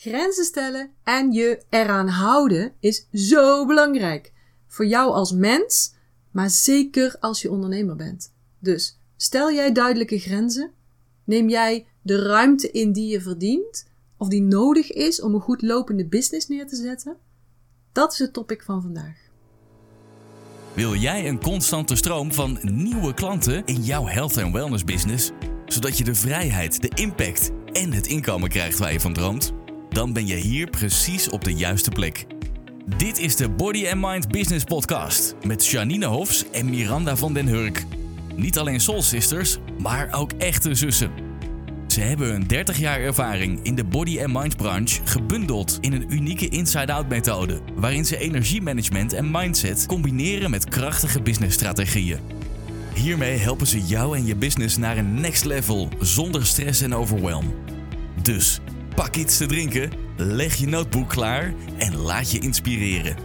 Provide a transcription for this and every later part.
Grenzen stellen en je eraan houden is zo belangrijk. Voor jou als mens, maar zeker als je ondernemer bent. Dus stel jij duidelijke grenzen? Neem jij de ruimte in die je verdient? Of die nodig is om een goed lopende business neer te zetten? Dat is het topic van vandaag. Wil jij een constante stroom van nieuwe klanten in jouw health en wellness business, zodat je de vrijheid, de impact en het inkomen krijgt waar je van droomt? Dan ben je hier precies op de juiste plek. Dit is de Body and Mind Business Podcast met Janine Hofs en Miranda van den Hurk. Niet alleen soul sisters, maar ook echte zussen. Ze hebben hun 30 jaar ervaring in de body and mind branche gebundeld in een unieke inside-out methode, waarin ze energiemanagement en mindset combineren met krachtige businessstrategieën. Hiermee helpen ze jou en je business naar een next level zonder stress en overwhelm. Dus pak iets te drinken, leg je notebook klaar en laat je inspireren.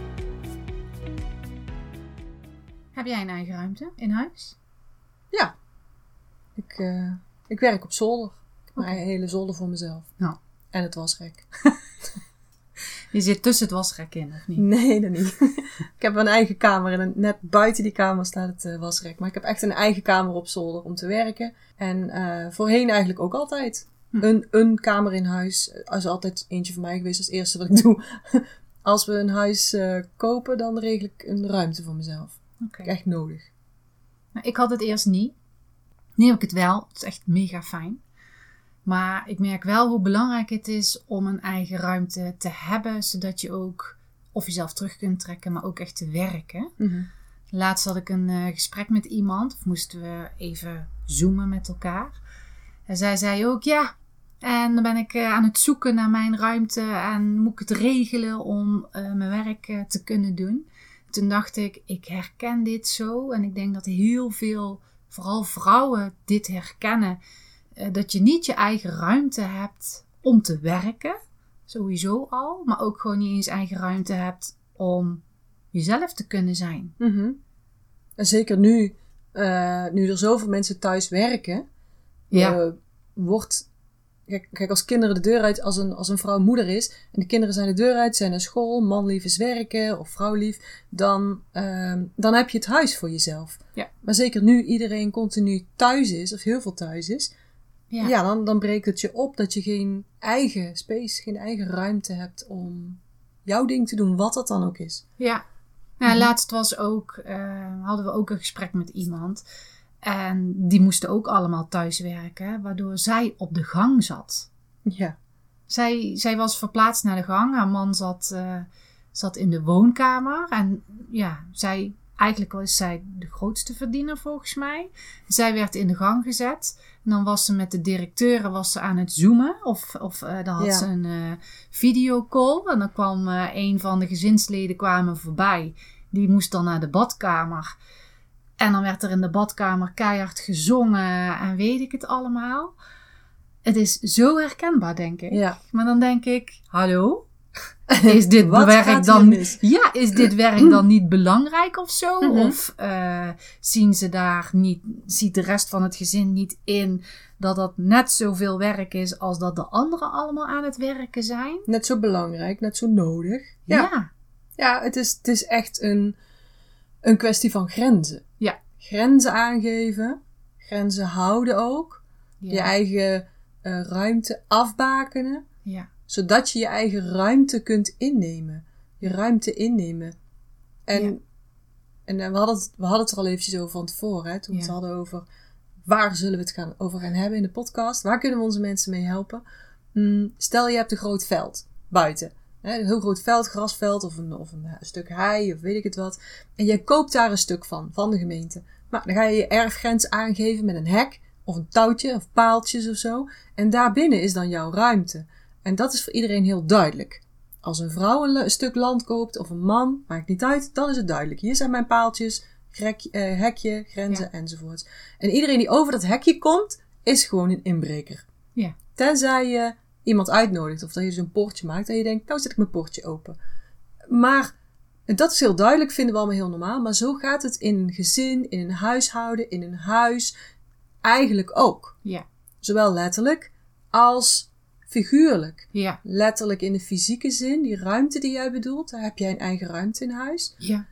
Heb jij een eigen ruimte in huis? Ja, ik, uh, ik werk op zolder. Mijn hele zolder voor mezelf. Ja. En het wasrek. Je zit tussen het wasrek in, of niet? Nee, dat niet. ik heb een eigen kamer en net buiten die kamer staat het uh, wasrek. Maar ik heb echt een eigen kamer op zolder om te werken. En uh, voorheen eigenlijk ook altijd. Hm. Een, een kamer in huis is altijd eentje van mij geweest als eerste wat ik doe. Als we een huis uh, kopen, dan regel ik een ruimte voor mezelf. Okay. Echt nodig. Nou, ik had het eerst niet. Nu heb ik het wel. Het is echt mega fijn. Maar ik merk wel hoe belangrijk het is om een eigen ruimte te hebben, zodat je ook of jezelf terug kunt trekken, maar ook echt te werken. Mm -hmm. Laatst had ik een uh, gesprek met iemand, of moesten we even zoomen met elkaar. En zij zei ook, ja, en dan ben ik uh, aan het zoeken naar mijn ruimte en moet ik het regelen om uh, mijn werk te kunnen doen. Toen dacht ik, ik herken dit zo en ik denk dat heel veel, vooral vrouwen, dit herkennen dat je niet je eigen ruimte hebt om te werken, sowieso al, maar ook gewoon niet eens eigen ruimte hebt om jezelf te kunnen zijn. Mm -hmm. En zeker nu, nu er zoveel mensen thuis werken, ja. wordt. Kijk, kijk, als kinderen de deur uit, als een, als een vrouw moeder is en de kinderen zijn de deur uit, zijn naar school, man lief is werken of vrouw lief, dan, uh, dan heb je het huis voor jezelf. Ja. Maar zeker nu iedereen continu thuis is, of heel veel thuis is, ja, ja dan, dan breekt het je op dat je geen eigen space, geen eigen ruimte hebt om jouw ding te doen, wat dat dan ook is. Ja. Nou, laatst was ook, uh, hadden we ook een gesprek met iemand. En die moesten ook allemaal thuiswerken, waardoor zij op de gang zat. Ja. Zij, zij was verplaatst naar de gang. Haar man zat, uh, zat in de woonkamer. En ja, zij, eigenlijk was zij de grootste verdiener volgens mij. Zij werd in de gang gezet. En dan was ze met de directeuren was ze aan het zoomen. Of, of uh, dan had Ja. ze een uh, videocall. En dan kwam een van de gezinsleden kwamen voorbij. Die moest dan naar de badkamer. En dan werd er in de badkamer keihard gezongen en weet ik het allemaal. Het is zo herkenbaar, denk ik. Ja. Maar dan denk ik, hallo? Is dit werk dan mis? ja, is dit werk dan niet belangrijk of zo? Mhm. Of uh, zien ze daar niet, ziet de rest van het gezin niet in dat dat net zoveel werk is als dat de anderen allemaal aan het werken zijn? Net zo belangrijk, net zo nodig. Ja, Ja, ja het, is, het is echt een, een kwestie van grenzen. Ja. Grenzen aangeven, grenzen houden ook. ja, Je eigen eh, ruimte afbakenen, ja. zodat je je eigen ruimte kunt innemen. Je ruimte innemen. En, Ja. en eh, we, hadden het, we hadden het er al eventjes over van tevoren, hè, toen we het hadden over waar zullen we het gaan, over gaan hebben in de podcast. Waar kunnen we onze mensen mee helpen? Mm, stel je hebt een groot veld buiten. Een heel groot veld, grasveld of een, of een stuk hei of weet ik het wat. En jij koopt daar een stuk van, van de gemeente. Maar dan ga je je erfgrens aangeven met een hek of een touwtje of paaltjes of zo. En daarbinnen is dan jouw ruimte. En dat is voor iedereen heel duidelijk. Als een vrouw een, stuk land koopt of een man, maakt niet uit, dan is het duidelijk. Hier zijn mijn paaltjes, grek, eh, hekje, grenzen enzovoorts. En iedereen die over dat hekje komt, is gewoon een inbreker. Ja. Tenzij je iemand uitnodigt of dat je zo'n poortje maakt en je denkt, nou zet ik mijn poortje open. Maar dat is heel duidelijk, vinden we allemaal heel normaal. Maar zo gaat het in een gezin, in een huishouden, in een huis eigenlijk ook. Ja. Zowel letterlijk als figuurlijk. Ja. Letterlijk in de fysieke zin, die ruimte die jij bedoelt, daar heb jij een eigen ruimte in huis. Ja.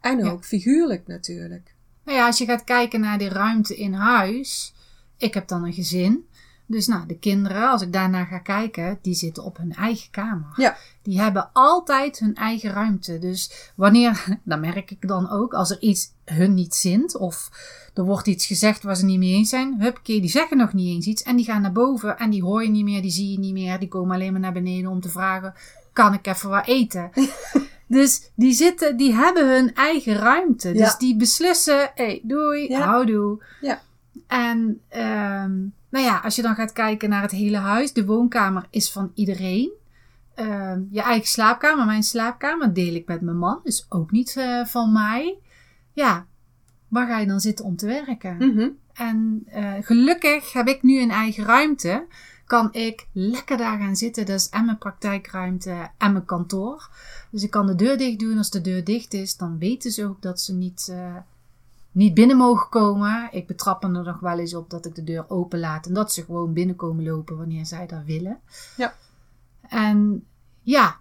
En Ja. ook figuurlijk natuurlijk. Nou ja, als je gaat kijken naar die ruimte in huis. Ik heb dan een gezin. Dus nou, de kinderen, als ik daarnaar ga kijken, die zitten op hun eigen kamer. Ja. Die hebben altijd hun eigen ruimte. Dus wanneer, dan merk ik dan ook, als er iets hun niet zint, of er wordt iets gezegd waar ze niet mee eens zijn, huppakee, die zeggen nog niet eens iets, en die gaan naar boven, en die hoor je niet meer, die zie je niet meer, die komen alleen maar naar beneden om te vragen, kan ik even wat eten? dus die zitten, die hebben hun eigen ruimte. Ja. Dus die beslissen, hé, hey, doei, Ja. houdoe. Ja. En ehm, nou ja, als je dan gaat kijken naar het hele huis, de woonkamer is van iedereen. Ehm, je eigen slaapkamer, mijn slaapkamer, deel ik met mijn man, dus ook niet eh, van mij. Ja, waar ga je dan zitten om te werken? Mhm. En eh, gelukkig heb ik nu een eigen ruimte. Kan ik lekker daar gaan zitten. Dat is en mijn praktijkruimte en mijn kantoor. Dus ik kan de deur dicht doen. Als de deur dicht is, dan weten ze ook dat ze niet, eh, niet binnen mogen komen. Ik betrap me er nog wel eens op dat ik de deur open laat. En dat ze gewoon binnenkomen lopen wanneer zij dat willen. Ja. En ja,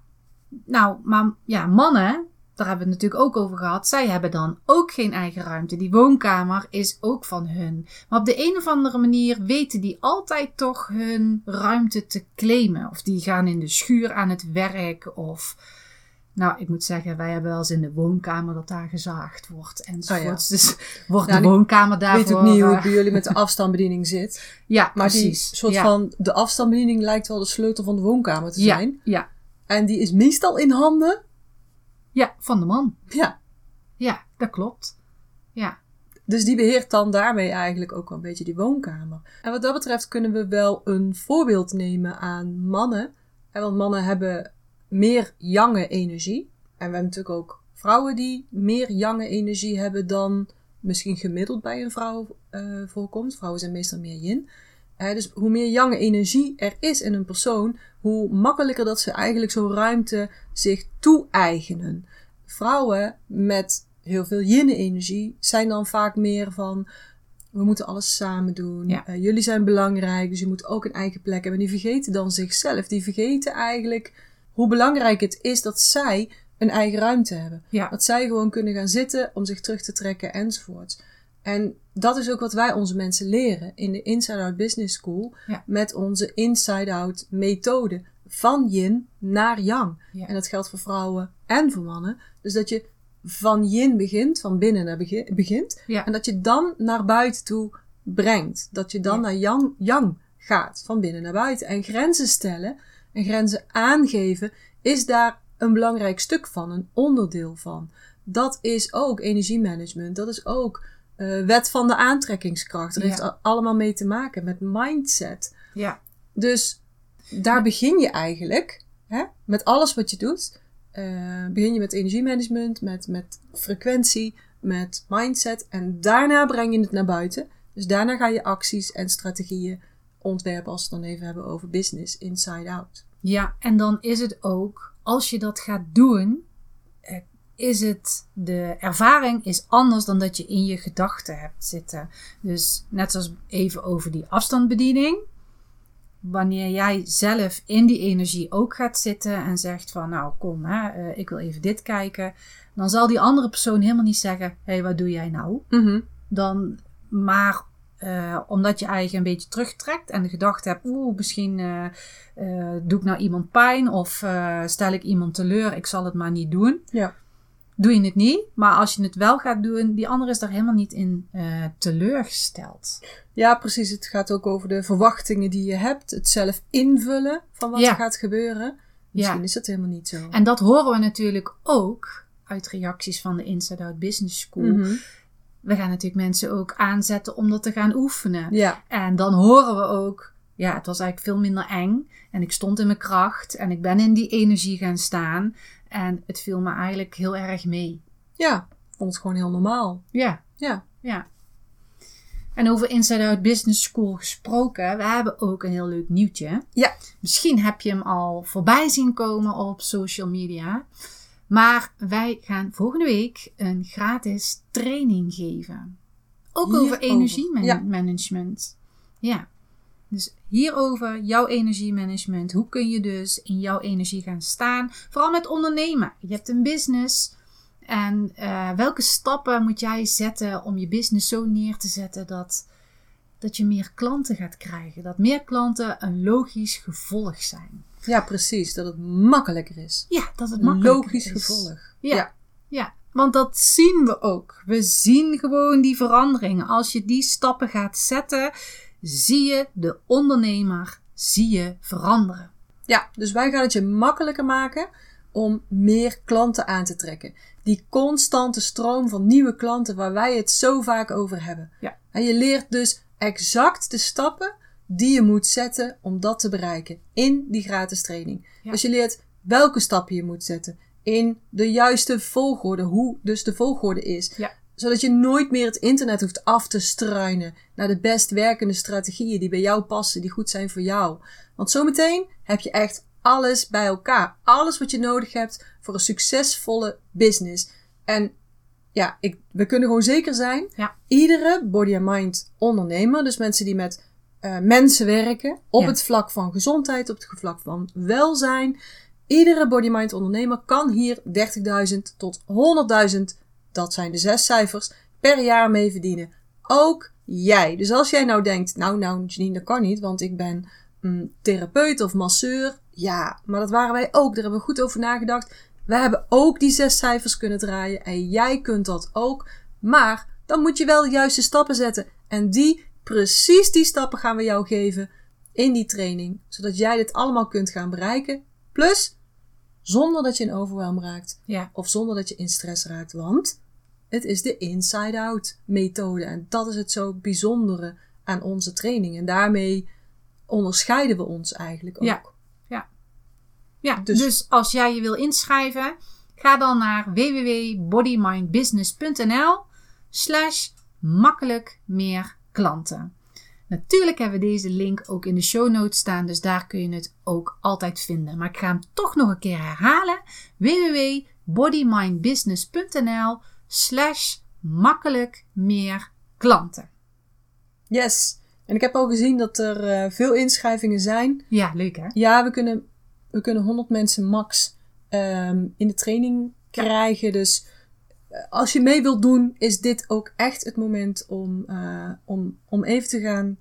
nou, maar ja, mannen, daar hebben we het natuurlijk ook over gehad. Zij hebben dan ook geen eigen ruimte. Die woonkamer is ook van hun. Maar op de een of andere manier weten die altijd toch hun ruimte te claimen. Of die gaan in de schuur aan het werk. Of, nou, ik moet zeggen, wij hebben wel eens in de woonkamer dat daar gezaagd wordt. Enzovoorts. Dus wordt Ja, de ik woonkamer Ik daarvoor... weet ook niet hoe het eh, bij jullie met de afstandsbediening zit. ja, Maar precies. die soort ja. van, de afstandsbediening lijkt wel de sleutel van de woonkamer te ja, zijn. ja, En die is meestal in handen. ja, van de man. Ja. Ja, dat klopt. Ja, Dus die beheert dan daarmee eigenlijk ook wel een beetje die woonkamer. En wat dat betreft kunnen we wel een voorbeeld nemen aan mannen. En want mannen hebben meer jonge energie. En we hebben natuurlijk ook vrouwen die meer jonge energie hebben dan misschien gemiddeld bij een vrouw eh, voorkomt. Vrouwen zijn meestal meer yin. Dus hoe meer jonge energie er is in een persoon, hoe makkelijker dat ze eigenlijk zo'n ruimte zich toe-eigenen. Vrouwen met heel veel yin-energie zijn dan vaak meer van we moeten alles samen doen. Ja. Eh, jullie zijn belangrijk, dus je moet ook een eigen plek hebben. Die vergeten dan zichzelf. Die vergeten eigenlijk hoe belangrijk het is dat zij een eigen ruimte hebben. ja, Dat zij gewoon kunnen gaan zitten om zich terug te trekken enzovoort. En dat is ook wat wij onze mensen leren in de Inside Out Business School. Ja. Met onze Inside Out methode. Van yin naar yang. Ja. En dat geldt voor vrouwen en voor mannen. Dus dat je van yin begint, van binnen naar begi- begint. ja. En dat je dan naar buiten toe brengt. Dat je dan naar yang, yang gaat, van binnen naar buiten. En grenzen stellen en grenzen aangeven is daar een belangrijk stuk van, een onderdeel van. Dat is ook energiemanagement. Dat is ook eh, wet van de aantrekkingskracht. Dat Ja. heeft allemaal mee te maken met mindset. ja. Dus daar begin je eigenlijk, hè, met alles wat je doet. eh, begin je met energiemanagement, met, met frequentie, met mindset. En daarna breng je het naar buiten. Dus daarna ga je acties en strategieën ontwerpen, als we het dan even hebben over business, inside out. Ja, en dan is het ook, als je dat gaat doen, eh, is het, de ervaring is anders dan dat je in je gedachten hebt zitten. Dus net zoals even over die afstandsbediening. Wanneer jij zelf in die energie ook gaat zitten en zegt van nou kom, hè, eh, ik wil even dit kijken. Dan zal die andere persoon helemaal niet zeggen, hé hey, wat doe jij nou? dan maar eh, omdat je eigen een beetje terugtrekt en de gedachte hebt, oeh, misschien eh, eh, doe ik nou iemand pijn of stel ik iemand teleur, ik zal het maar niet doen. Ja. Doe je het niet, maar als je het wel gaat doen, die ander is daar helemaal niet in teleurgesteld. Ja, precies. Het gaat ook over de verwachtingen die je hebt. Het zelf invullen van wat Ja. er gaat gebeuren. Misschien Ja. is dat helemaal niet zo. En dat horen we natuurlijk ook uit reacties van de Inside Out Business School. Mhm. We gaan natuurlijk mensen ook aanzetten om dat te gaan oefenen. Ja, En dan horen we ook, ja, het was eigenlijk veel minder eng. En ik stond in mijn kracht en ik ben in die energie gaan staan. En het viel me eigenlijk heel erg mee. ja. Ik vond het gewoon heel normaal. Ja, Ja. ja. En over Inside Out Business School gesproken, we hebben ook een heel leuk nieuwtje. Ja. Misschien heb je hem al voorbij zien komen op social media. Maar wij gaan volgende week een gratis training geven. Ook over Hierover, ja. energiemanagement. Ja. Dus hierover, jouw energiemanagement. Hoe kun je dus in jouw energie gaan staan? Vooral met ondernemen. Je hebt een business. En uh, welke stappen moet jij zetten om je business zo neer te zetten dat, dat je meer klanten gaat krijgen? Dat meer klanten een logisch gevolg zijn. Ja, precies. Dat het makkelijker is. Ja, dat het Een makkelijker logisch is. gevolg. Ja. Ja. ja. want dat zien we ook. We zien gewoon die veranderingen. Als je die stappen gaat zetten, zie je de ondernemer, zie je veranderen. Ja, dus wij gaan het je makkelijker maken om meer klanten aan te trekken. Die constante stroom van nieuwe klanten waar wij het zo vaak over hebben. Ja. En je leert dus exact de stappen die je moet zetten om dat te bereiken in die gratis training. Ja. Dus je leert welke stappen je moet zetten in de juiste volgorde, hoe dus de volgorde is. Ja. Zodat je nooit meer het internet hoeft af te struinen naar de best werkende strategieën die bij jou passen, die goed zijn voor jou. Want zometeen heb je echt alles bij elkaar. Alles wat je nodig hebt voor een succesvolle business. En ja, ik, we kunnen gewoon zeker zijn. Ja. Iedere body and mind ondernemer, dus mensen die met eh, mensen werken, op Ja. het vlak van gezondheid, op het vlak van welzijn. Iedere body mind ondernemer kan hier 30.000 tot 100.000, dat zijn de zes cijfers, per jaar mee verdienen. Ook jij. Dus als jij nou denkt, nou, nou, Janine, dat kan niet, want ik ben mm, therapeut of masseur. Ja, maar dat waren wij ook. Daar hebben we goed over nagedacht. We hebben ook die zes cijfers kunnen draaien en jij kunt dat ook. Maar dan moet je wel de juiste stappen zetten. En die, precies die stappen gaan we jou geven in die training. Zodat jij dit allemaal kunt gaan bereiken. Plus, zonder dat je in overwhelm raakt. Ja, Of zonder dat je in stress raakt. Want het is de inside-out methode. En dat is het zo bijzondere aan onze training. En daarmee onderscheiden we ons eigenlijk ook. Ja. ja. Dus- Dus, als jij je wil inschrijven, ga dan naar www.bodymindbusiness.nl slash makkelijk meer klanten. Natuurlijk hebben we deze link ook in de show notes staan, dus daar kun je het ook altijd vinden. Maar ik ga hem toch nog een keer herhalen. www.bodymindbusiness.nl slash makkelijk meer klanten. Yes. En ik heb al gezien dat er eh, veel inschrijvingen zijn. Ja, leuk hè? Ja, we kunnen, we kunnen 100 mensen max ehm, in de training krijgen. Dus als je mee wilt doen, is dit ook echt het moment om, eh, om, om even te gaan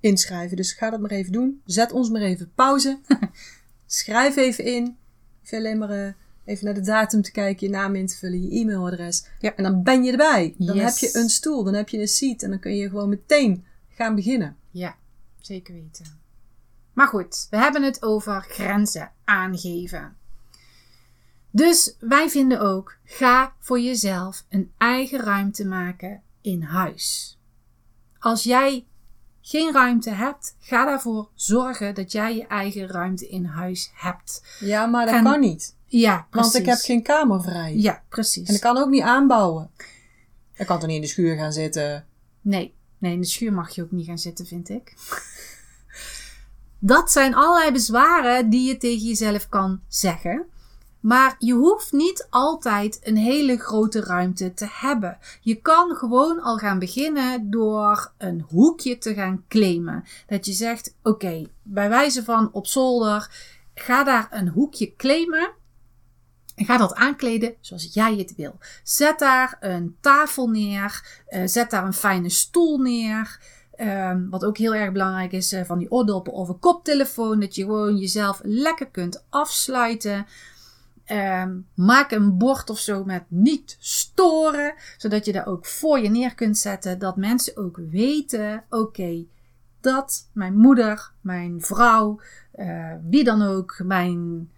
inschrijven. Dus ga dat maar even doen. Zet ons maar even pauze. Schrijf even in. Hoef alleen maar eh, even naar de datum te kijken, je naam in te vullen, je e-mailadres. Ja. En dan ben je erbij. Dan Yes. heb je een stoel, dan heb je een seat en dan kun je gewoon meteen gaan beginnen. Ja, zeker weten. Maar goed, we hebben het over grenzen aangeven. Dus wij vinden ook, ga voor jezelf een eigen ruimte maken in huis. Als jij geen ruimte hebt, ga daarvoor zorgen dat jij je eigen ruimte in huis hebt. Ja, maar dat En- kan niet. Ja, precies. Want ik heb geen kamer vrij. Ja, precies. En ik kan ook niet aanbouwen. Ik kan toch niet in de schuur gaan zitten. Nee, nee, in de schuur mag je ook niet gaan zitten, vind ik. Dat zijn allerlei bezwaren die je tegen jezelf kan zeggen. Maar je hoeft niet altijd een hele grote ruimte te hebben. Je kan gewoon al gaan beginnen door een hoekje te gaan claimen. Dat je zegt: Oké, bij wijze van op zolder, ga daar een hoekje claimen. En ga dat aankleden zoals jij het wil. Zet daar een tafel neer. eh, zet daar een fijne stoel neer. Ehm, wat ook heel erg belangrijk is, eh, van die oordoppen of een koptelefoon. Dat je gewoon jezelf lekker kunt afsluiten. Ehm, maak een bord of zo met niet storen. Zodat je daar ook voor je neer kunt zetten. Dat mensen ook weten, oké, dat mijn moeder, mijn vrouw, eh, wie dan ook, mijn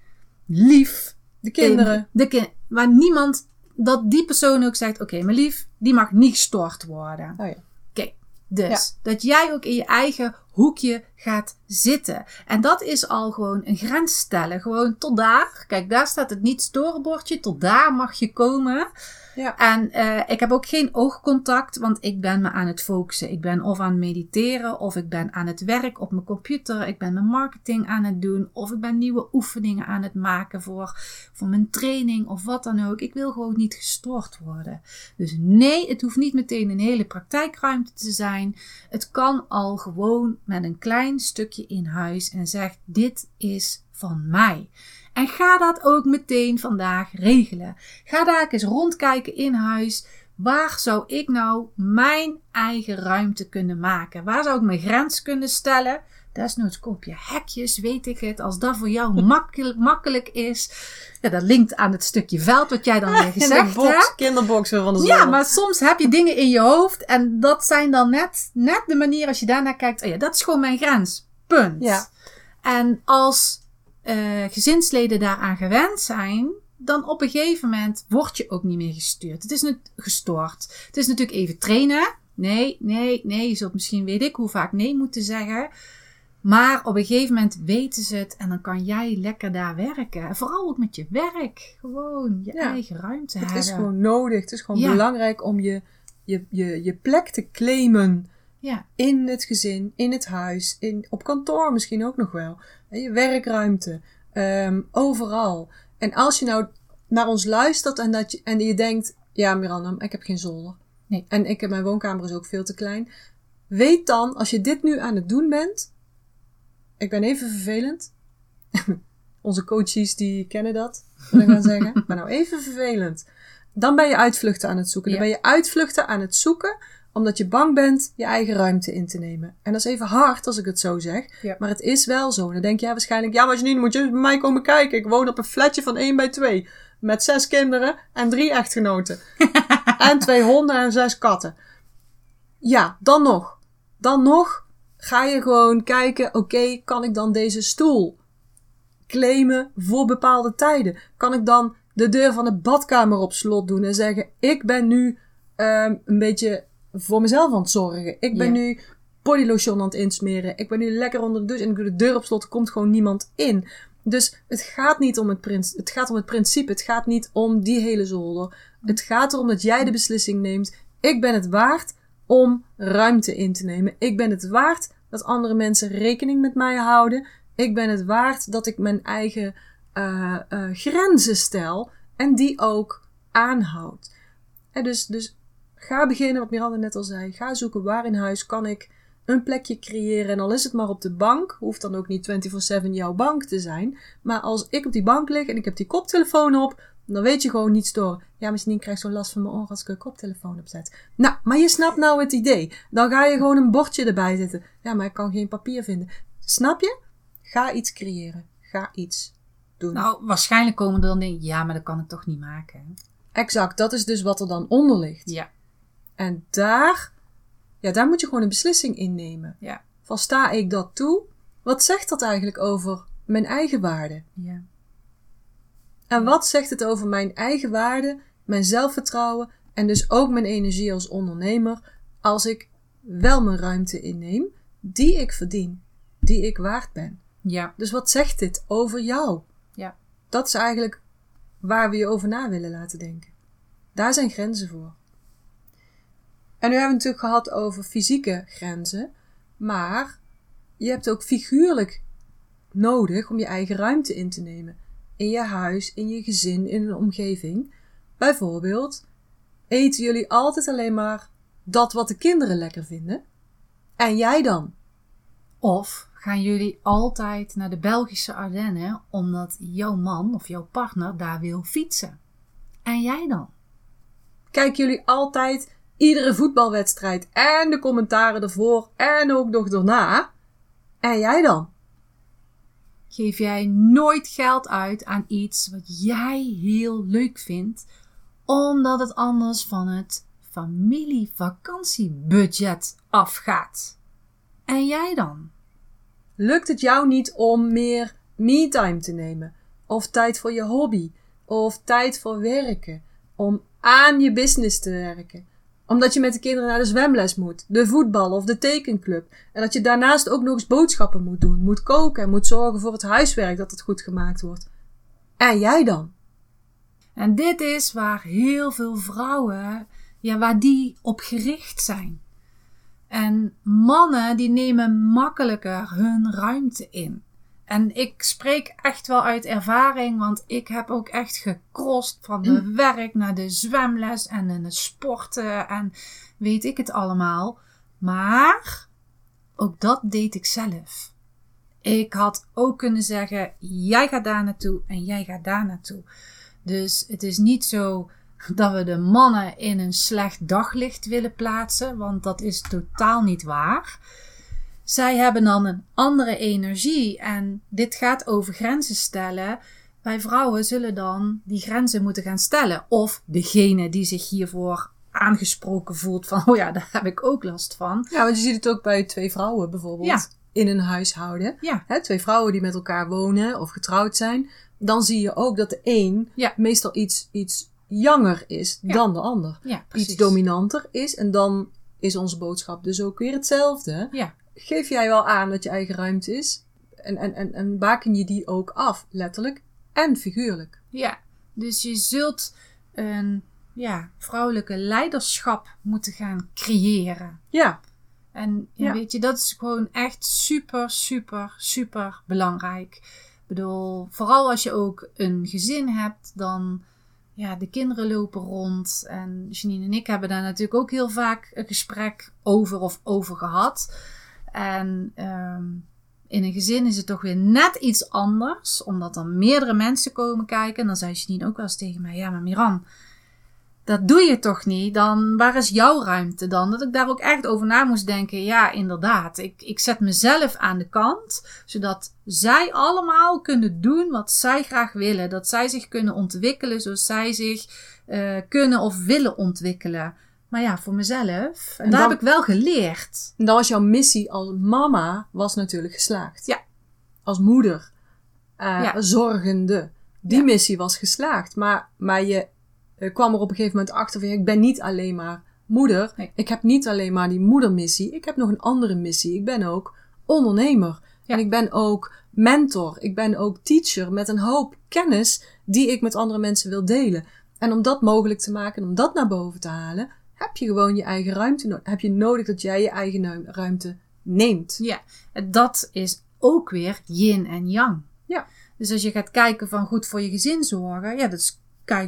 lief, De kinderen. de ki- waar niemand, dat die persoon ook zegt: Oké, mijn lief, die mag niet gestoord worden. Oh ja. Oké, dus dat jij ook in je eigen hoekje gaat zitten. En dat is al gewoon een grens stellen. Gewoon tot daar. Kijk, daar staat het niet storenbordje. Tot daar mag je komen. Ja. En eh, ik heb ook geen oogcontact, want ik ben me aan het focussen. Ik ben of aan het mediteren, of ik ben aan het werk op mijn computer. Ik ben mijn marketing aan het doen, of ik ben nieuwe oefeningen aan het maken voor, voor mijn training of wat dan ook. Ik wil gewoon niet gestoord worden. Dus nee, het hoeft niet meteen een hele praktijkruimte te zijn. Het kan al gewoon met een klein stukje in huis en zeg: Dit is van mij. En ga dat ook meteen vandaag regelen. Ga daar eens rondkijken in huis. Waar zou ik nou mijn eigen ruimte kunnen maken? Waar zou ik mijn grens kunnen stellen? Desnoods koop je hekjes, weet ik het. Als dat voor jou makkelijk, makkelijk is. Ja, dat linkt aan het stukje veld wat jij dan weer gezegd hebt. kinderboxen van de zon. Ja, maar soms heb je dingen in je hoofd. En dat zijn dan net, net de manier als je daarnaar kijkt. Oh ja, dat is gewoon mijn grens. Punt. Ja. En als eh, gezinsleden daaraan gewend zijn, dan op een gegeven moment word je ook niet meer gestuurd. Het is nu gestoord. Het is natuurlijk even trainen. Nee, nee, nee. Je zult misschien weet ik hoe vaak nee moeten zeggen. Maar op een gegeven moment weten ze het en dan kan jij lekker daar werken. En vooral ook met je werk. Gewoon je Ja. eigen ruimte Het hebben. is gewoon nodig. Het is gewoon Ja. belangrijk om je, je, je, je plek te claimen. Ja, In het gezin, in het huis, in, op kantoor misschien ook nog wel. Je werkruimte, ehm, overal. En als je nou naar ons luistert en, dat je, en je denkt... Ja, Miranda, ik heb geen zolder. Nee. En ik heb, mijn woonkamer is ook veel te klein. Weet dan, als je dit nu aan het doen bent... Ik ben even vervelend. Onze coaches die kennen dat. Wil ik gaan zeggen. Ik ben nou even vervelend. Dan ben je uitvluchten aan het zoeken. Dan Ja. ben je uitvluchten aan het zoeken omdat je bang bent je eigen ruimte in te nemen. En dat is even hard als ik het zo zeg. Ja. Maar het is wel zo. En dan denk jij waarschijnlijk, ja, maar niet, moet je bij mij komen kijken. Ik woon op een flatje van 1 bij 2. Met zes kinderen en drie echtgenoten. en twee honden en zes katten. Ja, dan nog. Dan nog ga je gewoon kijken, oké, kan ik dan deze stoel claimen voor bepaalde tijden? Kan ik dan de deur van de badkamer op slot doen en zeggen: Ik ben nu ehm, een beetje voor mezelf aan het zorgen. Ik ben Ja. nu bodylotion aan het insmeren. Ik ben nu lekker onder de douche en ik doe de deur op slot. Er komt gewoon niemand in. Dus het gaat niet om het, het gaat om het principe. Het gaat niet om die hele zolder. Het gaat erom dat jij de beslissing neemt. Ik ben het waard om ruimte in te nemen. Ik ben het waard dat andere mensen rekening met mij houden. Ik ben het waard dat ik mijn eigen eh, eh, grenzen stel en die ook aanhoud. En dus, dus ga beginnen, wat Miranda net al zei. Ga zoeken waar in huis kan ik een plekje creëren. En al is het maar op de bank, hoeft dan ook niet 24-7 jouw bank te zijn. Maar als ik op die bank lig en ik heb die koptelefoon op, dan weet je gewoon niets door. Ja, misschien krijg ik zo last van mijn oren als ik een koptelefoon opzet. Nou, maar je snapt nou het idee. Dan ga je gewoon een bordje erbij zetten. Ja, maar ik kan geen papier vinden. Snap je? Ga iets creëren. Ga iets doen. nou waarschijnlijk komen er dan dingen. Ja, maar dat kan ik toch niet maken. Exact, dat is dus wat er dan onder ligt. Ja, En daar, ja, daar moet je gewoon een beslissing in nemen. ja, Van sta ik dat toe? Wat zegt dat eigenlijk over mijn eigen waarde? ja. En wat zegt het over mijn eigen waarde, mijn zelfvertrouwen en dus ook mijn energie als ondernemer als ik wel mijn ruimte inneem die ik verdien, die ik waard ben? Ja, Dus wat zegt dit over jou? ja. Dat is eigenlijk waar we je over na willen laten denken. Daar zijn grenzen voor. En nu hebben we het natuurlijk gehad over fysieke grenzen, maar je hebt ook figuurlijk nodig om je eigen ruimte in te nemen. In je huis, in je gezin, in een omgeving. Bijvoorbeeld, eten jullie altijd alleen maar dat wat de kinderen lekker vinden? En jij dan? Of gaan jullie altijd naar de Belgische Ardennen omdat jouw man of jouw partner daar wil fietsen? En jij dan? kijken jullie altijd iedere voetbalwedstrijd en de commentaren ervoor en ook nog daarna. En jij dan? Geef jij nooit geld uit aan iets wat jij heel leuk vindt, omdat het anders van het familievakantiebudget afgaat? En jij dan? Lukt het jou niet om meer me-time te nemen? Of tijd voor je hobby? Of tijd voor werken? Om aan je business te werken? Omdat je met de kinderen naar de zwemles moet, de voetbal of de tekenclub. En dat je daarnaast ook nog eens boodschappen moet doen, moet koken en moet zorgen voor het huiswerk dat het goed gemaakt wordt. En jij dan? En dit is waar heel veel vrouwen, ja, waar die op gericht zijn. En mannen die nemen makkelijker hun ruimte in. En ik spreek echt wel uit ervaring, want ik heb ook echt gekrost van de werk naar de zwemles en de sporten en weet ik het allemaal. Maar ook dat deed ik zelf. Ik had ook kunnen zeggen: jij gaat daar naartoe en jij gaat daar naartoe. Dus het is niet zo dat we de mannen in een slecht daglicht willen plaatsen, want dat is totaal niet waar. Zij hebben dan een andere energie en dit gaat over grenzen stellen. Wij vrouwen zullen dan die grenzen moeten gaan stellen. Of degene die zich hiervoor aangesproken voelt van, oh ja, daar heb ik ook last van. Ja, want je ziet het ook bij twee vrouwen bijvoorbeeld. Ja. In een huishouden. Ja, Hè, twee vrouwen die met elkaar wonen of getrouwd zijn. Dan zie je ook dat de een Ja. meestal iets, iets jonger is Ja. dan de ander. ja precies. Iets dominanter is. En dan is onze boodschap dus ook weer hetzelfde. Ja, Geef jij wel aan wat je eigen ruimte is. En, en, en, en baken je die ook af, letterlijk en figuurlijk. ja. Dus je zult een ja, vrouwelijke leiderschap moeten gaan creëren. Ja, En Ja. weet je, dat is gewoon echt super, super, super belangrijk. Ik bedoel, vooral als je ook een gezin hebt, dan ja, de kinderen lopen rond. En Janine en ik hebben daar natuurlijk ook heel vaak een gesprek over of over gehad. En ehm, in een gezin is het toch weer net iets anders, omdat er meerdere mensen komen kijken. En dan zei Janine ook wel eens tegen mij: Ja, maar Miran, dat doe je toch niet? Dan waar is jouw ruimte dan? Dat ik daar ook echt over na moest denken. Ja, inderdaad. Ik, ik zet mezelf aan de kant, zodat zij allemaal kunnen doen wat zij graag willen. Dat zij zich kunnen ontwikkelen zoals zij zich eh, kunnen of willen ontwikkelen. Maar ja, voor mezelf. En, En daar dan- heb ik wel geleerd. en dan was jouw missie als mama was natuurlijk geslaagd. Ja. Als moeder. eh, Ja. Zorgende. Die Ja. missie was geslaagd. Maar, maar je kwam er op een gegeven moment achter van... ik ben niet alleen maar moeder. Nee. Ik heb niet alleen maar die moedermissie. Ik heb nog een andere missie. Ik ben ook ondernemer. Ja. En ik ben ook mentor. Ik ben ook teacher met een hoop kennis die ik met andere mensen wil delen. En om dat mogelijk te maken en om dat naar boven te halen, heb je gewoon je eigen ruimte nodig. Heb je nodig dat jij je eigen ruimte neemt. Ja, en dat is ook weer yin en yang. Ja. Dus als je gaat kijken van goed voor je gezin zorgen, ja, dat is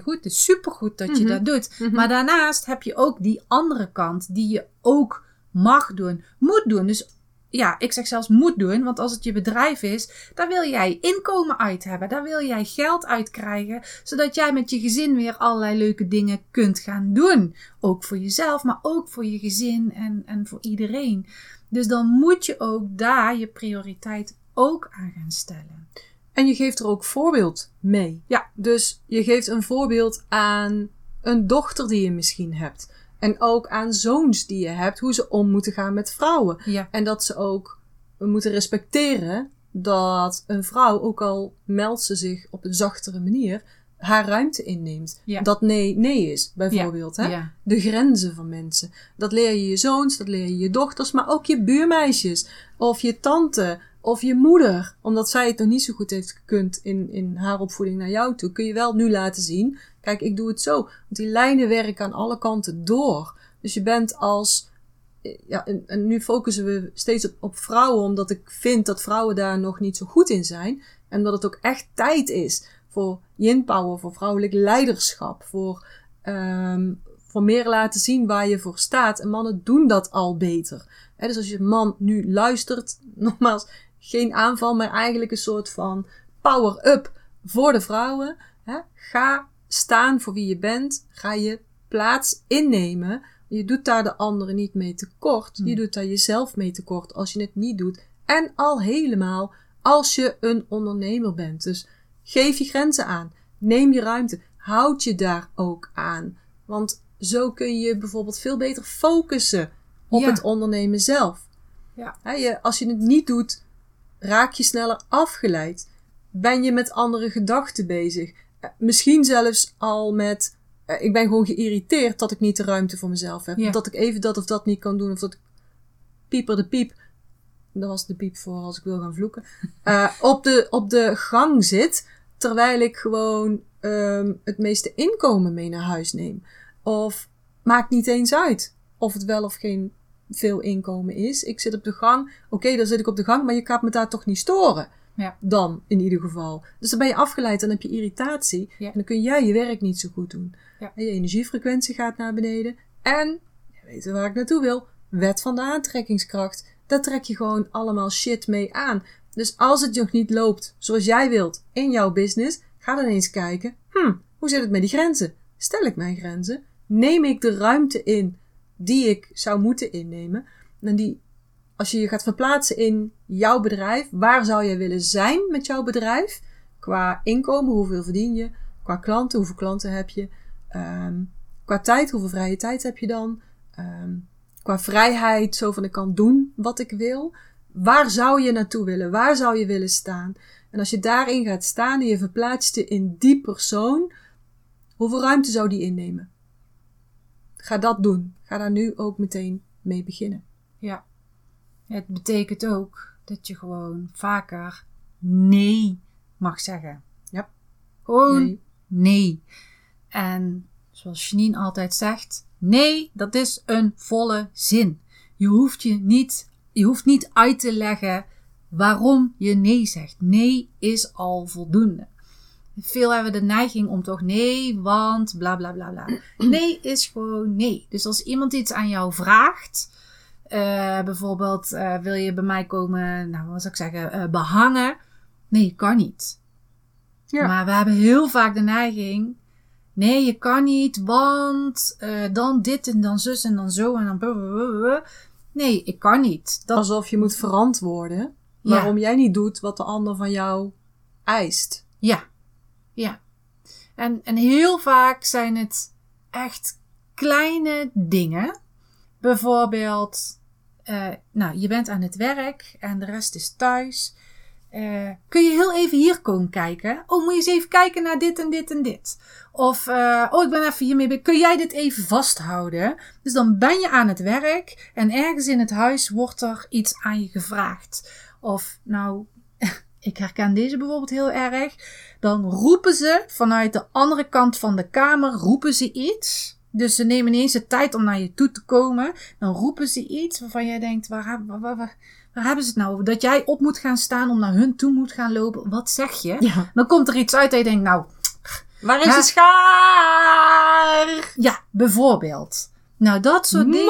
goed. Het is supergoed dat je Mhm. dat doet. Mhm. Maar daarnaast heb je ook die andere kant die je ook mag doen, moet doen. Dus ja, ik zeg zelfs moet doen, want als het je bedrijf is, daar wil jij inkomen uit hebben. Daar wil jij geld uit krijgen, zodat jij met je gezin weer allerlei leuke dingen kunt gaan doen. Ook voor jezelf, maar ook voor je gezin en, en voor iedereen. Dus dan moet je ook daar je prioriteit ook aan gaan stellen. En je geeft er ook voorbeeld mee. Ja. Dus je geeft een voorbeeld aan een dochter die je misschien hebt. En ook aan zoons die je hebt, hoe ze om moeten gaan met vrouwen. Ja, En dat ze ook moeten respecteren dat een vrouw, ook al meldt ze zich op een zachtere manier, haar ruimte inneemt. Ja. Dat nee, nee is, bijvoorbeeld. Hè? ja, De grenzen van mensen. Dat leer je je zoons, dat leer je je dochters, maar ook je buurmeisjes. Of je tante, of je moeder. Omdat zij het nog niet zo goed heeft gekund in, in haar opvoeding naar jou toe. Kun je wel nu laten zien, kijk, ik doe het zo. Want die lijnen werken aan alle kanten door. Dus je bent als ja, en, nu focussen we steeds op, vrouwen, omdat ik vind dat vrouwen daar nog niet zo goed in zijn. En dat het ook echt tijd is voor yin power, voor vrouwelijk leiderschap, voor, ehm, voor meer laten zien waar je voor staat. En mannen doen dat al beter. Dus als je man nu luistert, nogmaals, geen aanval, maar eigenlijk een soort van power-up voor de vrouwen. Hè? Ga staan voor wie je bent. Ga je plaats innemen. Je doet daar de anderen niet mee tekort. Je doet daar jezelf mee tekort als je het niet doet. En al helemaal als je een ondernemer bent. Dus geef je grenzen aan. Neem je ruimte. Houd je daar ook aan. Want zo kun je bijvoorbeeld veel beter focussen op Ja. het ondernemen zelf. Ja. Je, als je het niet doet, raak je sneller afgeleid. Ben je met andere gedachten bezig. Eh, Misschien zelfs al met eh, ik ben gewoon geïrriteerd dat ik niet de ruimte voor mezelf heb. Ja. Dat ik even dat of dat niet kan doen. Of dat ik pieper de piep. Dat was de piep voor als ik wil gaan vloeken. eh, op, de, op de gang zit. Terwijl ik gewoon ehm, het meeste inkomen mee naar huis neem. Of maakt niet eens uit of het wel of geen veel inkomen is. Ik zit op de gang. Oké, dan zit ik op de gang, maar je gaat me daar toch niet storen. Ja. Dan, in ieder geval. Dus dan ben je afgeleid, dan heb je irritatie. Ja. En dan kun jij je werk niet zo goed doen. Ja. En je energiefrequentie gaat naar beneden. En, je weet waar ik naartoe wil, wet van de aantrekkingskracht. Daar trek je gewoon allemaal shit mee aan. Dus als het nog niet loopt zoals jij wilt in jouw business, ga dan eens kijken. Hm, hoe zit het met die grenzen? Stel ik mijn grenzen? Neem ik de ruimte in die ik zou moeten innemen? En die, als je je gaat verplaatsen in jouw bedrijf, waar zou je willen zijn met jouw bedrijf? Qua inkomen, hoeveel verdien je? Qua klanten, hoeveel klanten heb je? Ehm, qua tijd, hoeveel vrije tijd heb je dan? Ehm, qua vrijheid, zo van ik kan doen wat ik wil. Waar zou je naartoe willen? Waar zou je willen staan? En als je daarin gaat staan en je verplaatst je in die persoon, hoeveel ruimte zou die innemen? Ga dat doen. Ga daar nu ook meteen mee beginnen. Ja. Het betekent ook dat je gewoon vaker nee mag zeggen. Ja. Gewoon Nee. nee. En zoals Janine altijd zegt, nee, dat is een volle zin. Je hoeft je niet, je hoeft niet uit te leggen waarom je nee zegt. Nee is al voldoende. Veel hebben de neiging om toch nee, want bla bla bla bla. Nee is gewoon nee. Dus als iemand iets aan jou vraagt, eh, bijvoorbeeld eh, wil je bij mij komen, nou wat zou ik zeggen, eh, behangen. Nee, kan niet. Ja. Maar we hebben heel vaak de neiging. Nee, je kan niet, want dan dit en dan zus en dan zo en dan. blablabla. Nee, ik kan niet. Dat, Alsof je moet verantwoorden Ja. waarom jij niet doet wat de ander van jou eist. Ja, ja. En, en heel vaak zijn het echt kleine dingen. Bijvoorbeeld, eh, nou, je bent aan het werk en de rest is thuis. Eh, kun je heel even hier komen kijken? Oh, moet je eens even kijken naar dit en dit en dit. Of, eh, oh, ik ben even hiermee. be- Kun jij dit even vasthouden? Dus dan ben je aan het werk en ergens in het huis wordt er iets aan je gevraagd. Of, nou, ik herken deze bijvoorbeeld heel erg. Dan roepen ze vanuit de andere kant van de kamer, roepen ze iets. Dus ze nemen ineens de tijd om naar je toe te komen. Dan roepen ze iets waarvan jij denkt, waar, heb- waar, waar, waar, waar hebben ze het nou over? Dat jij op moet gaan staan om naar hun toe moet gaan lopen. Wat zeg je? Ja. Dan komt er iets uit en je denkt, nou, Waar is de schaar? ja, bijvoorbeeld. Nou, dat soort dingen.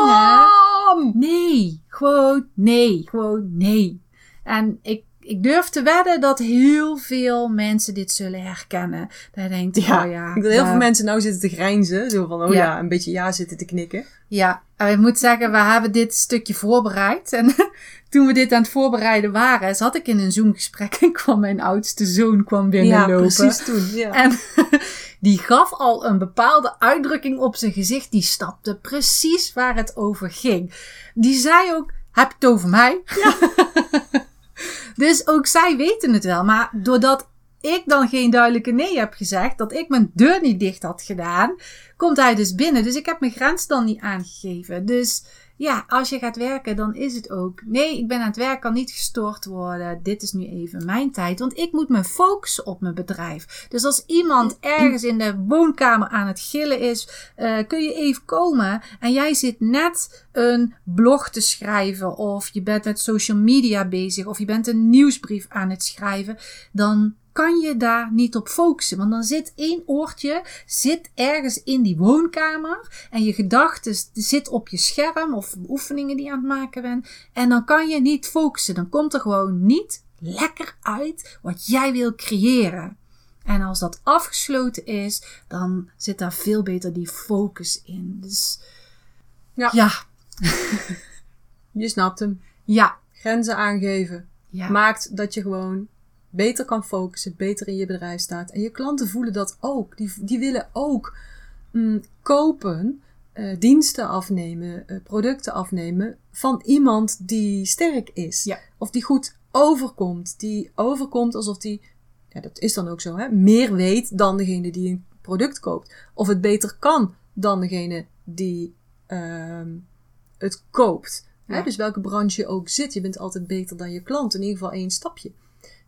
Nee, gewoon nee, gewoon nee. En ik, ik durf te wedden dat heel veel mensen dit zullen herkennen. Dat je denkt, Ja, oh ja. ik wil heel veel mensen nou zitten te grijnzen. Zo van, oh Ja. ja, een beetje ja zitten te knikken. Ja, en ik moet zeggen, we hebben dit stukje voorbereid. En toen we dit aan het voorbereiden waren, zat ik in een Zoom-gesprek en kwam mijn oudste zoon kwam binnenlopen. precies toen. Ja. En die gaf al een bepaalde uitdrukking op zijn gezicht. Die stapte precies waar het over ging. Die zei ook, heb je het over mij? dus ook zij weten het wel. Maar doordat ik dan geen duidelijke nee heb gezegd, dat ik mijn deur niet dicht had gedaan, komt hij dus binnen. Dus ik heb mijn grens dan niet aangegeven. Dus ja, als je gaat werken, dan is het ook. Nee, ik ben aan het werk, kan niet gestoord worden. Dit is nu even mijn tijd. Want ik moet me focussen op mijn bedrijf. Dus als iemand ergens in de woonkamer aan het gillen is, eh, kun je even komen. En jij zit net een blog te schrijven. Of je bent met social media bezig. Of je bent een nieuwsbrief aan het schrijven. Dan kan je daar niet op focussen. Want dan zit één oortje zit ergens in die woonkamer. En je gedachten zit op je scherm of oefeningen die je aan het maken bent. En dan kan je niet focussen. Dan komt er gewoon niet lekker uit wat jij wil creëren. En als dat afgesloten is, dan zit daar veel beter die focus in. Dus Ja. ja, Je snapt hem. ja, Grenzen aangeven. ja. Maakt dat je gewoon beter kan focussen, beter in je bedrijf staat. En je klanten voelen dat ook. Die, die willen ook mm, kopen, eh, diensten afnemen, eh, producten afnemen van iemand die sterk is. Ja. Of die goed overkomt. Die overkomt alsof die, ja, dat is dan ook zo, hè, meer weet dan degene die een product koopt. Of het beter kan dan degene die ehm, het koopt. Hè? Dus welke branche je ook zit, je bent altijd beter dan je klant. In ieder geval één stapje.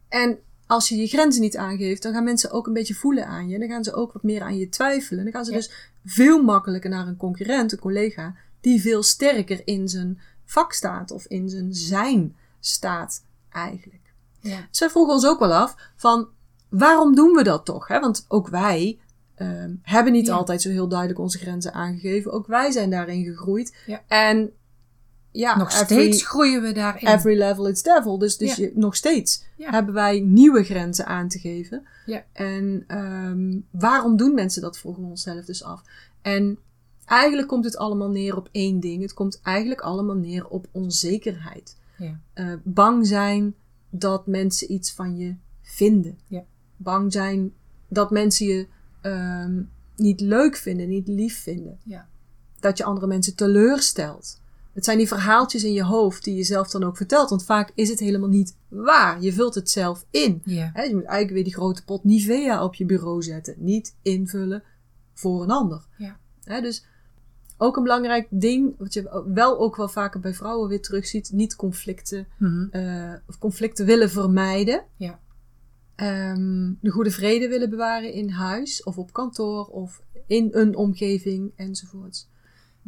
En als je je grenzen niet aangeeft, dan gaan mensen ook een beetje voelen aan je. Dan gaan ze ook wat meer aan je twijfelen. Dan gaan ze Ja. dus veel makkelijker naar een concurrent, een collega, die veel sterker in zijn vak staat of in zijn zijn staat eigenlijk. ja. Wij vroegen ons ook wel af van waarom doen we dat toch? Hè? Want ook wij ehm, hebben niet Ja. altijd zo heel duidelijk onze grenzen aangegeven. Ook wij zijn daarin gegroeid. Ja. En ja, Nog every- steeds groeien we daarin. Every level is devil. Dus, dus Ja. je, nog steeds Ja. hebben wij nieuwe grenzen aan te geven. Ja. En ehm, waarom doen mensen dat, vroegen we onszelf dus af. En eigenlijk komt het allemaal neer op één ding. Het komt eigenlijk allemaal neer op onzekerheid. Ja. Eh, bang zijn dat mensen iets van je vinden. Ja. Bang zijn dat mensen je ehm, niet leuk vinden, niet lief vinden. Ja. Dat je andere mensen teleurstelt. Het zijn die verhaaltjes in je hoofd die je zelf dan ook vertelt. Want vaak is het helemaal niet waar. Je vult het zelf in. Je moet eigenlijk weer die grote pot Nivea op je bureau zetten. Niet invullen voor een ander. Dus ook een belangrijk ding, wat je wel ook wel vaker bij vrouwen weer terugziet. Niet conflicten, Mhm. eh, of conflicten willen vermijden. Ehm, de goede vrede willen bewaren in huis of op kantoor of in een omgeving enzovoorts.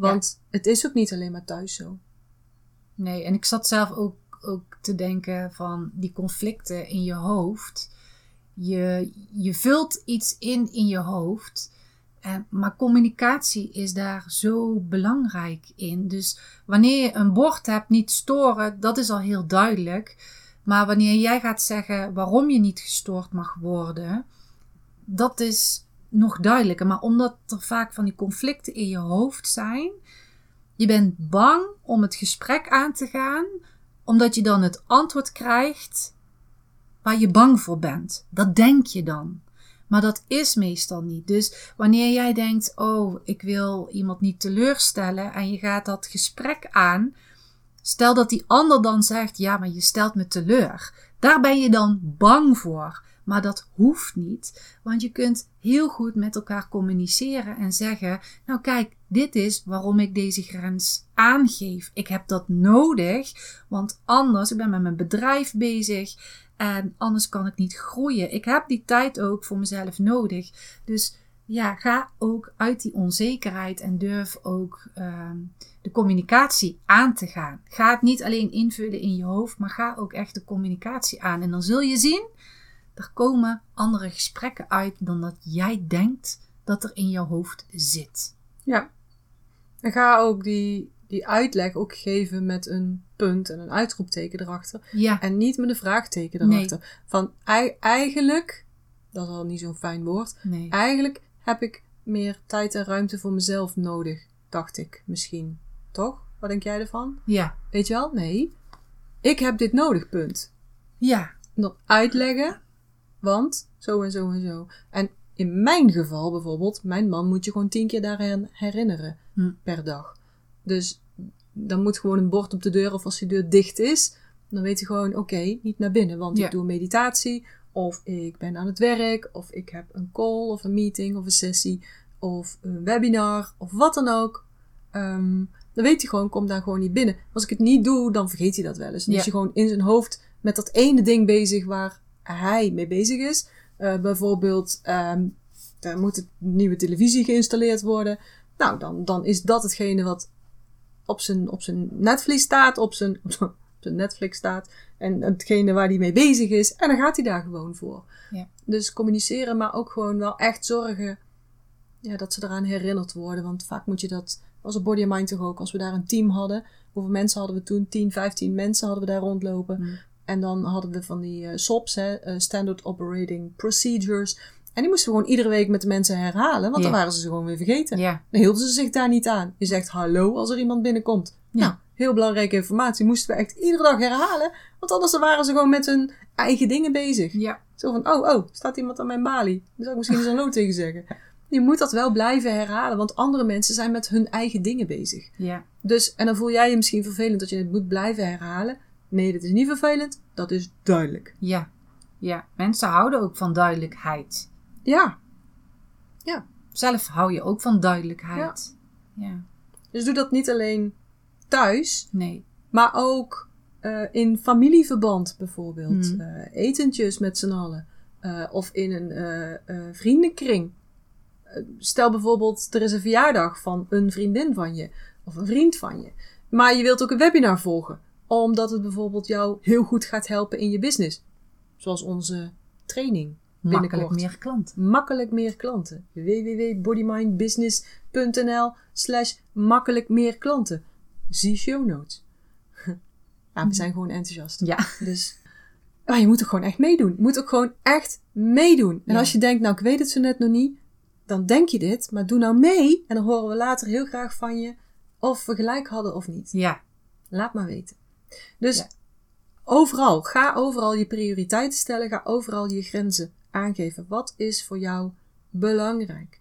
Want het is ook niet alleen maar thuis zo. Nee, en ik zat zelf ook, ook te denken van die conflicten in je hoofd. Je, je vult iets in in je hoofd. En, maar communicatie is daar zo belangrijk in. Dus wanneer je een bord hebt, niet storen, dat is al heel duidelijk. Maar wanneer jij gaat zeggen waarom je niet gestoord mag worden, dat is nog duidelijker. Maar omdat er vaak van die conflicten in je hoofd zijn, je bent bang om het gesprek aan te gaan, omdat je dan het antwoord krijgt waar je bang voor bent. Dat denk je dan. Maar dat is meestal niet. Dus wanneer jij denkt: Oh, ik wil iemand niet teleurstellen. en je gaat dat gesprek aan. Stel dat die ander dan zegt: Ja, maar je stelt me teleur. Daar ben je dan bang voor. Maar dat hoeft niet, want je kunt heel goed met elkaar communiceren en zeggen: Nou, kijk, dit is waarom ik deze grens aangeef. Ik heb dat nodig, want anders, ik ben met mijn bedrijf bezig en anders kan ik niet groeien. Ik heb die tijd ook voor mezelf nodig. Dus ja, ga ook uit die onzekerheid en durf ook ehm, de communicatie aan te gaan. Ga het niet alleen invullen in je hoofd, maar ga ook echt de communicatie aan. En dan zul je zien, er komen andere gesprekken uit dan dat jij denkt dat er in jouw hoofd zit. Ja. En ga ook die, die uitleg ook geven met een punt en een uitroepteken erachter. Ja, En niet met een vraagteken Nee. erachter. Van ei- eigenlijk, dat is al niet zo'n fijn woord. nee. Eigenlijk heb ik meer tijd en ruimte voor mezelf nodig, dacht ik misschien. Toch? Wat denk jij ervan? Ja, Weet je wel? Nee. Ik heb dit nodig, punt. ja, En dan uitleggen, want zo en zo en zo. En in mijn geval bijvoorbeeld, mijn man moet je gewoon tien keer daaraan herinneren Hm. per dag. Dus dan moet gewoon een bord op de deur of als die deur dicht is, dan weet hij gewoon, oké, niet naar binnen, want Ja. ik doe meditatie of ik ben aan het werk of ik heb een call of een meeting of een sessie of een webinar of wat dan ook. Ehm, dan weet hij gewoon, kom daar gewoon niet binnen. Als ik het niet doe, dan vergeet hij dat wel eens. Dan Ja. is hij gewoon in zijn hoofd met dat ene ding bezig waar hij mee bezig is. Eh, bijvoorbeeld, ehm er moet een nieuwe televisie geïnstalleerd worden. Nou, dan, dan is dat hetgene wat op zijn, op zijn Netflix staat, op zijn, op zijn Netflix staat. En hetgene waar hij mee bezig is. En dan gaat hij daar gewoon voor. Ja. Dus communiceren, maar ook gewoon wel echt zorgen ja, dat ze eraan herinnerd worden. Want vaak moet je dat, was op Body and Mind toch ook, als we daar een team hadden. Hoeveel mensen hadden we toen? 10, 15 mensen hadden we daar rondlopen. Hmm. En dan hadden we van die eh, SOPs, hè, eh, Standard Operating Procedures. En die moesten we gewoon iedere week met de mensen herhalen, want dan waren ze ze gewoon weer vergeten. ja, Dan hielden ze zich daar niet aan. Je zegt hallo als er iemand binnenkomt. Ja. Nou, heel belangrijke informatie. Moesten we echt iedere dag herhalen. Want anders waren ze gewoon met hun eigen dingen bezig. ja, Zo van, oh, oh, staat iemand aan mijn balie? Dan zou ik misschien eens een hallo tegen zeggen. Je moet dat wel blijven herhalen, want andere mensen zijn met hun eigen dingen bezig. ja, Dus, en dan voel jij je misschien vervelend dat je het moet blijven herhalen. Nee, dat is niet vervelend. Dat is duidelijk. ja, ja. Mensen houden ook van duidelijkheid. Ja. Zelf hou je ook van duidelijkheid. Ja, Dus doe dat niet alleen thuis, nee. maar ook eh, in familieverband bijvoorbeeld. Hmm. Eh, etentjes met z'n allen. Eh, of in een vriendenkring. Stel bijvoorbeeld, er is een verjaardag van een vriendin van je. Of een vriend van je. Maar je wilt ook een webinar volgen. Omdat het bijvoorbeeld jou heel goed gaat helpen in je business. Zoals onze training. Makkelijk meer klanten. Makkelijk meer klanten. www.bodymindbusiness.nl slash makkelijk meer klanten. Zie show notes. Ja, we zijn gewoon enthousiast. Ja. Dus maar je moet ook gewoon echt meedoen. Je moet ook gewoon echt meedoen. En Ja. als je denkt, nou ik weet het zo net nog niet, dan denk je dit, maar doe nou mee. En dan horen we later heel graag van je of we gelijk hadden of niet. Ja. Laat maar weten. Dus Ja. overal, ga overal je prioriteiten stellen, ga overal je grenzen aangeven. Wat is voor jou belangrijk?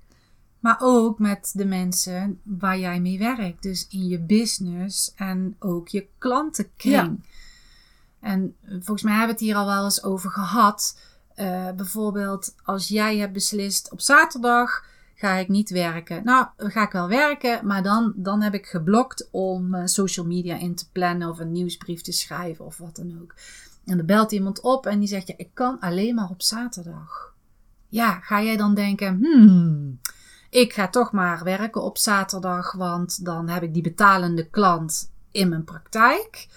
Maar ook met de mensen waar jij mee werkt. Dus in je business en ook je klantenkring. En volgens mij hebben we het hier al wel eens over gehad. Eh, bijvoorbeeld als jij hebt beslist op zaterdag ga ik niet werken. Nou, ga ik wel werken, maar dan, dan heb ik geblokt om eh, social media in te plannen of een nieuwsbrief te schrijven of wat dan ook. En dan belt iemand op en die zegt, ja, ik kan alleen maar op zaterdag. Ja, ga jij dan denken, hmm, ik ga toch maar werken op zaterdag, want dan heb ik die betalende klant in mijn praktijk.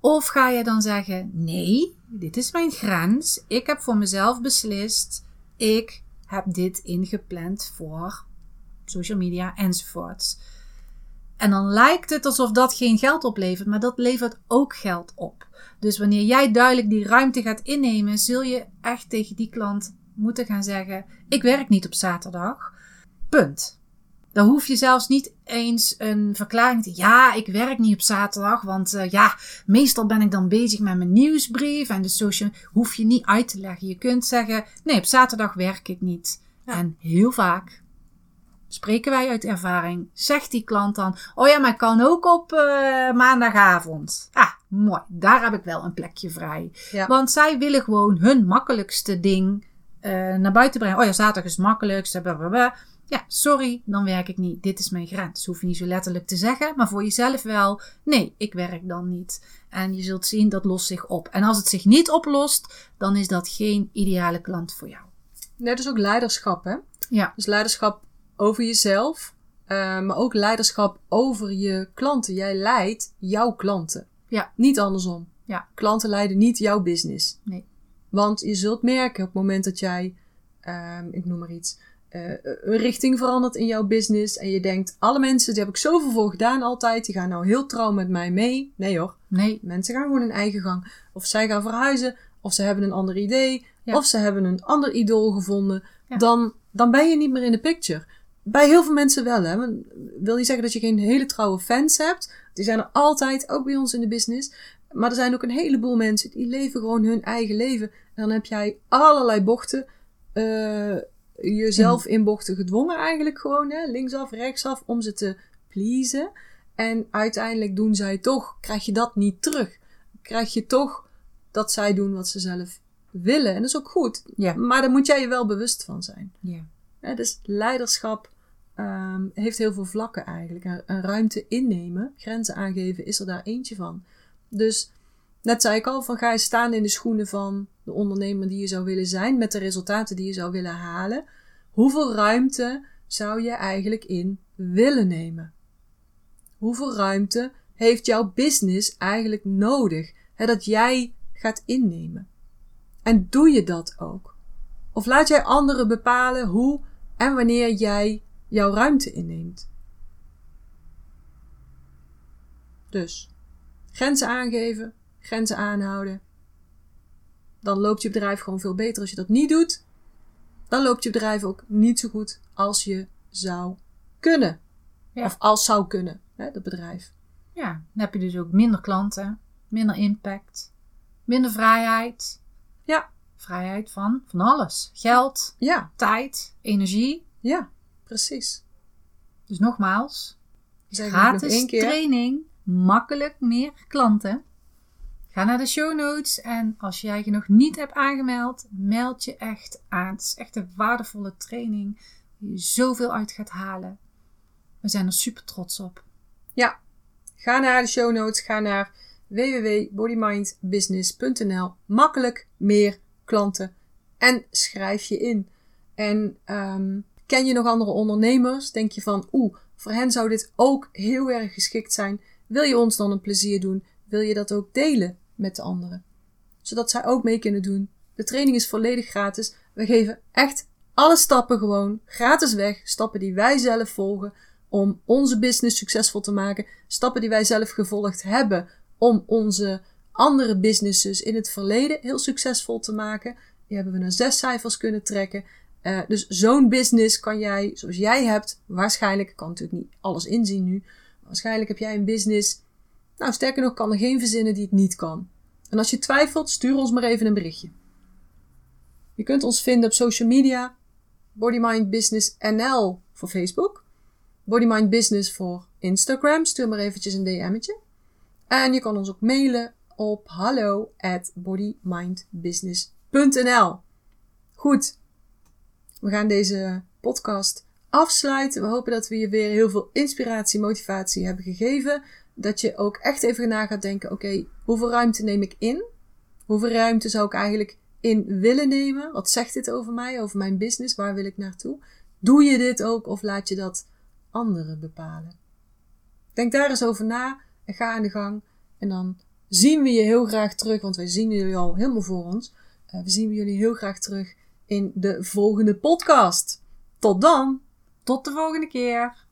Of ga je dan zeggen: nee, dit is mijn grens. Ik heb voor mezelf beslist. Ik heb dit ingepland voor social media enzovoorts. En dan lijkt het alsof dat geen geld oplevert, maar dat levert ook geld op. Dus wanneer jij duidelijk die ruimte gaat innemen, zul je echt tegen die klant moeten gaan zeggen: Ik werk niet op zaterdag. Punt. Dan hoef je zelfs niet eens een verklaring te. Ja, ik werk niet op zaterdag, want uh, ja, meestal ben ik dan bezig met mijn nieuwsbrief en de social. Hoef je niet uit te leggen. Je kunt zeggen: nee, op zaterdag werk ik niet. Ja. En heel vaak spreken wij uit ervaring. Zegt die klant dan: oh ja, maar ik kan ook op uh, maandagavond. Ah, mooi. Daar heb ik wel een plekje vrij. Ja. Want zij willen gewoon hun makkelijkste ding uh, naar buiten brengen. Oh ja, zaterdag is het makkelijkste. Blablabla. Ja, sorry, dan werk ik niet. Dit is mijn grens. Hoef je niet zo letterlijk te zeggen, maar voor jezelf wel. Nee, ik werk dan niet. En je zult zien, dat lost zich op. En als het zich niet oplost, dan is dat geen ideale klant voor jou. Nee, dat is ook leiderschap, hè? Ja. Dus leiderschap over jezelf, uh, maar ook leiderschap over je klanten. Jij leidt jouw klanten. Ja. Niet andersom. Ja. Klanten leiden niet jouw business. Nee. Want je zult merken op het moment dat jij, uh, ik noem maar iets, uh, een richting verandert in jouw business. En je denkt, alle mensen, die heb ik zoveel voor gedaan altijd. Die gaan nou heel trouw met mij mee. Nee hoor. Nee. Mensen gaan gewoon hun eigen gang. Of zij gaan verhuizen. Of ze hebben een ander idee. Ja. Of ze hebben een ander idool gevonden. Ja. Dan, dan ben je niet meer in de picture. Bij heel veel mensen wel, hè. Wil niet zeggen dat je geen hele trouwe fans hebt. Die zijn er altijd, ook bij ons in de business. Maar er zijn ook een heleboel mensen die leven gewoon hun eigen leven. En dan heb jij allerlei bochten. Uh, jezelf in bochten gedwongen eigenlijk gewoon. Hè? Linksaf, rechtsaf, om ze te pleasen. En uiteindelijk doen zij toch, krijg je dat niet terug. Krijg je toch dat zij doen wat ze zelf willen. En dat is ook goed. Ja. Maar daar moet jij je wel bewust van zijn. Ja. Ja, dus leiderschap um, heeft heel veel vlakken eigenlijk. Een, een ruimte innemen, grenzen aangeven, is er daar eentje van. Dus net zei ik al, van ga je staan in de schoenen van de ondernemer die je zou willen zijn, met de resultaten die je zou willen halen. Hoeveel ruimte zou je eigenlijk in willen nemen? Hoeveel ruimte heeft jouw business eigenlijk nodig? Dat jij gaat innemen. En doe je dat ook? Of laat jij anderen bepalen hoe en wanneer jij jouw ruimte inneemt? Dus, grenzen aangeven, grenzen aanhouden. Dan loopt je bedrijf gewoon veel beter. Als je dat niet doet, dan loopt je bedrijf ook niet zo goed als je zou kunnen. Ja. Of als zou kunnen, hè, dat bedrijf. Ja, dan heb je dus ook minder klanten, minder impact, minder vrijheid. Ja. Vrijheid van van alles. Geld, Ja, tijd, energie. ja, precies. Dus nogmaals, nog gratis één keer. training, makkelijk meer klanten. Ga naar de show notes en als jij je nog niet hebt aangemeld, meld je echt aan. Het is echt een waardevolle training die je zoveel uit gaat halen. We zijn er super trots op. Ja, ga naar de show notes, ga naar www.bodymindbusiness.nl. Makkelijk meer klanten en schrijf je in. En um, ken je nog andere ondernemers? Denk je van, oeh, voor hen zou dit ook heel erg geschikt zijn. Wil je ons dan een plezier doen? Wil je dat ook delen met de anderen? Zodat zij ook mee kunnen doen. De training is volledig gratis. We geven echt alle stappen gewoon gratis weg. Stappen die wij zelf volgen om onze business succesvol te maken. Stappen die wij zelf gevolgd hebben om onze andere businesses in het verleden heel succesvol te maken. Die hebben we naar zes cijfers kunnen trekken. Uh, dus zo'n business kan jij, zoals jij hebt, waarschijnlijk, kan natuurlijk niet alles inzien nu, waarschijnlijk heb jij een business, nou sterker nog, kan er geen verzinnen die het niet kan. En als je twijfelt, stuur ons maar even een berichtje. Je kunt ons vinden op social media, Body Mind Business NL voor Facebook, Body Mind Business voor Instagram, stuur maar eventjes een DM'tje. En je kan ons ook mailen op hallo at bodymindbusiness.nl. Goed, we gaan deze podcast afsluiten. We hopen dat we je weer heel veel inspiratie, motivatie hebben gegeven. Dat je ook echt even na gaat denken: oké, hoeveel ruimte neem ik in? Hoeveel ruimte zou ik eigenlijk in willen nemen? Wat zegt dit over mij, over mijn business? Waar wil ik naartoe? Doe je dit ook of laat je dat anderen bepalen? Denk daar eens over na en ga aan de gang. En dan zien we je heel graag terug, want wij zien jullie al helemaal voor ons. Uh, we zien jullie heel graag terug in de volgende podcast. Tot dan! Tot de volgende keer!